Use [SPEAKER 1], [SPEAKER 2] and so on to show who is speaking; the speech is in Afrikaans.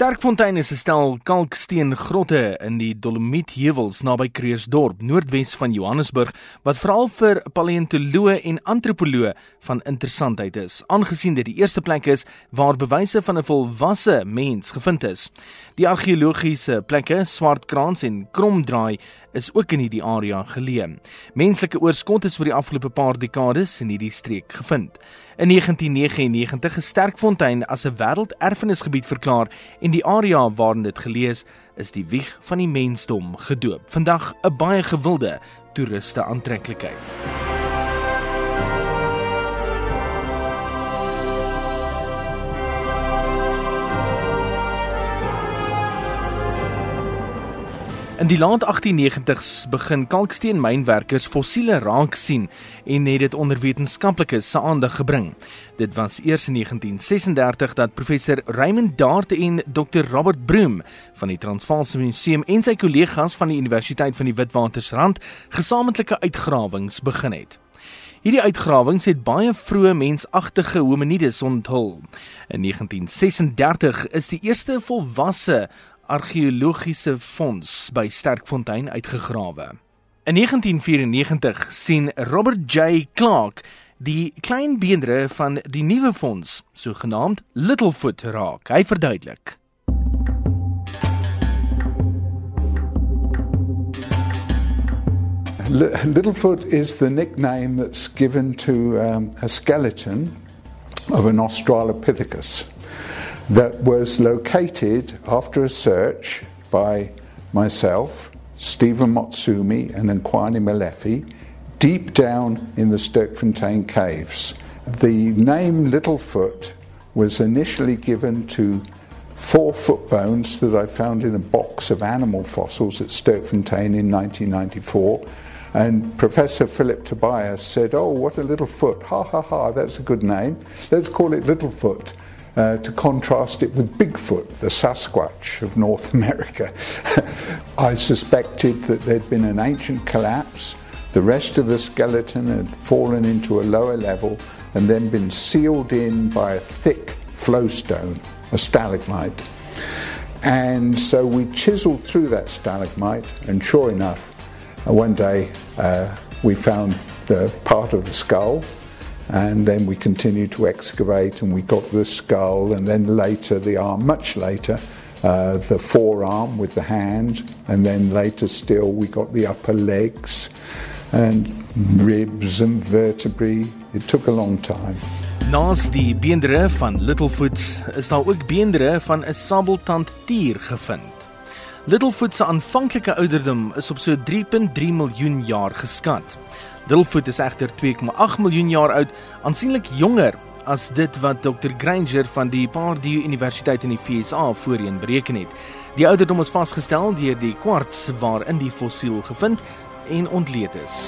[SPEAKER 1] Sterkfontein is 'n stel kalksteen grotte in die Dolomietheuwels naby Kreersdorp, noordwes van Johannesburg, wat veral vir paleontoloë en antropoloë van interessantheid is, aangesien dit die eerste plek is waar bewyse van 'n volwasse mens gevind is. Die argeologiese plekke, Swartkrans en Kromdraai, is ook in hierdie area geleë. Menslike oorskot is oor die afgelope paar dekades in hierdie streek gevind. In 1999 is Sterkfontein as 'n wêrelderfenisgebied verklaar en die area waarin dit gelees is die wieg van die mensdom gedoop. Vandag 'n baie gewilde toeriste aantreklikheid. In die laat 1890s begin kalksteenmynwerkers fossiele raak sien en het dit onder wetenskaplikes se aandag gebring. Dit was eers in 1936 dat professor Raymond Dart en Dr Robert Broom van die Transvaalse Museum en sy kollegas van die Universiteit van die Witwatersrand gesamentlike uitgrawings begin het. Hierdie uitgrawings het baie vroeë mensagtige hominides onthul. In 1936 is die eerste volwasse argeologiese fonds by Sterkfontein uitgegrawe. In 1994 sien Robert J Clark die klein beenderre van die nuwe fonds, sogenaamd Littlefoot raak. Hy verduidelik.
[SPEAKER 2] Littlefoot is the nickname that's given to um, a skeleton of an Australopithecus. That was located after a search by myself, Stephen Motsumi, and Nkwani Malefi deep down in the Sturkfontein caves. The name Littlefoot was initially given to four foot bones that I found in a box of animal fossils at Sturkfontein in 1994. And Professor Philip Tobias said, Oh, what a little foot. Ha ha ha, that's a good name. Let's call it Littlefoot uh, to contrast it with Bigfoot, the Sasquatch of North America. I suspected that there'd been an ancient collapse, the rest of the skeleton had fallen into a lower level and then been sealed in by a thick flowstone, a stalagmite. And so we chiseled through that stalagmite, and sure enough, one day uh, we found the part of the skull and then we continued to excavate and we got the skull and then later the arm much later uh, the forearm with the hand and then later still we got the upper legs and ribs and vertebrae it took a long time
[SPEAKER 1] Naas die van Littlefoot is daar ook beendere van 'n sabeltand tier gevind. Littlefoot se aanvanklike ouderdom is op so 3.3 miljoen jaar geskat. Littlefoot is egter 2,8 miljoen jaar oud, aansienlik jonger as dit wat Dr Granger van die Pardue Universiteit in die VSA voorheen bereken het. Die ouderdom is vasgestel deur die kwarts waarin die fossiel gevind en ontleed is.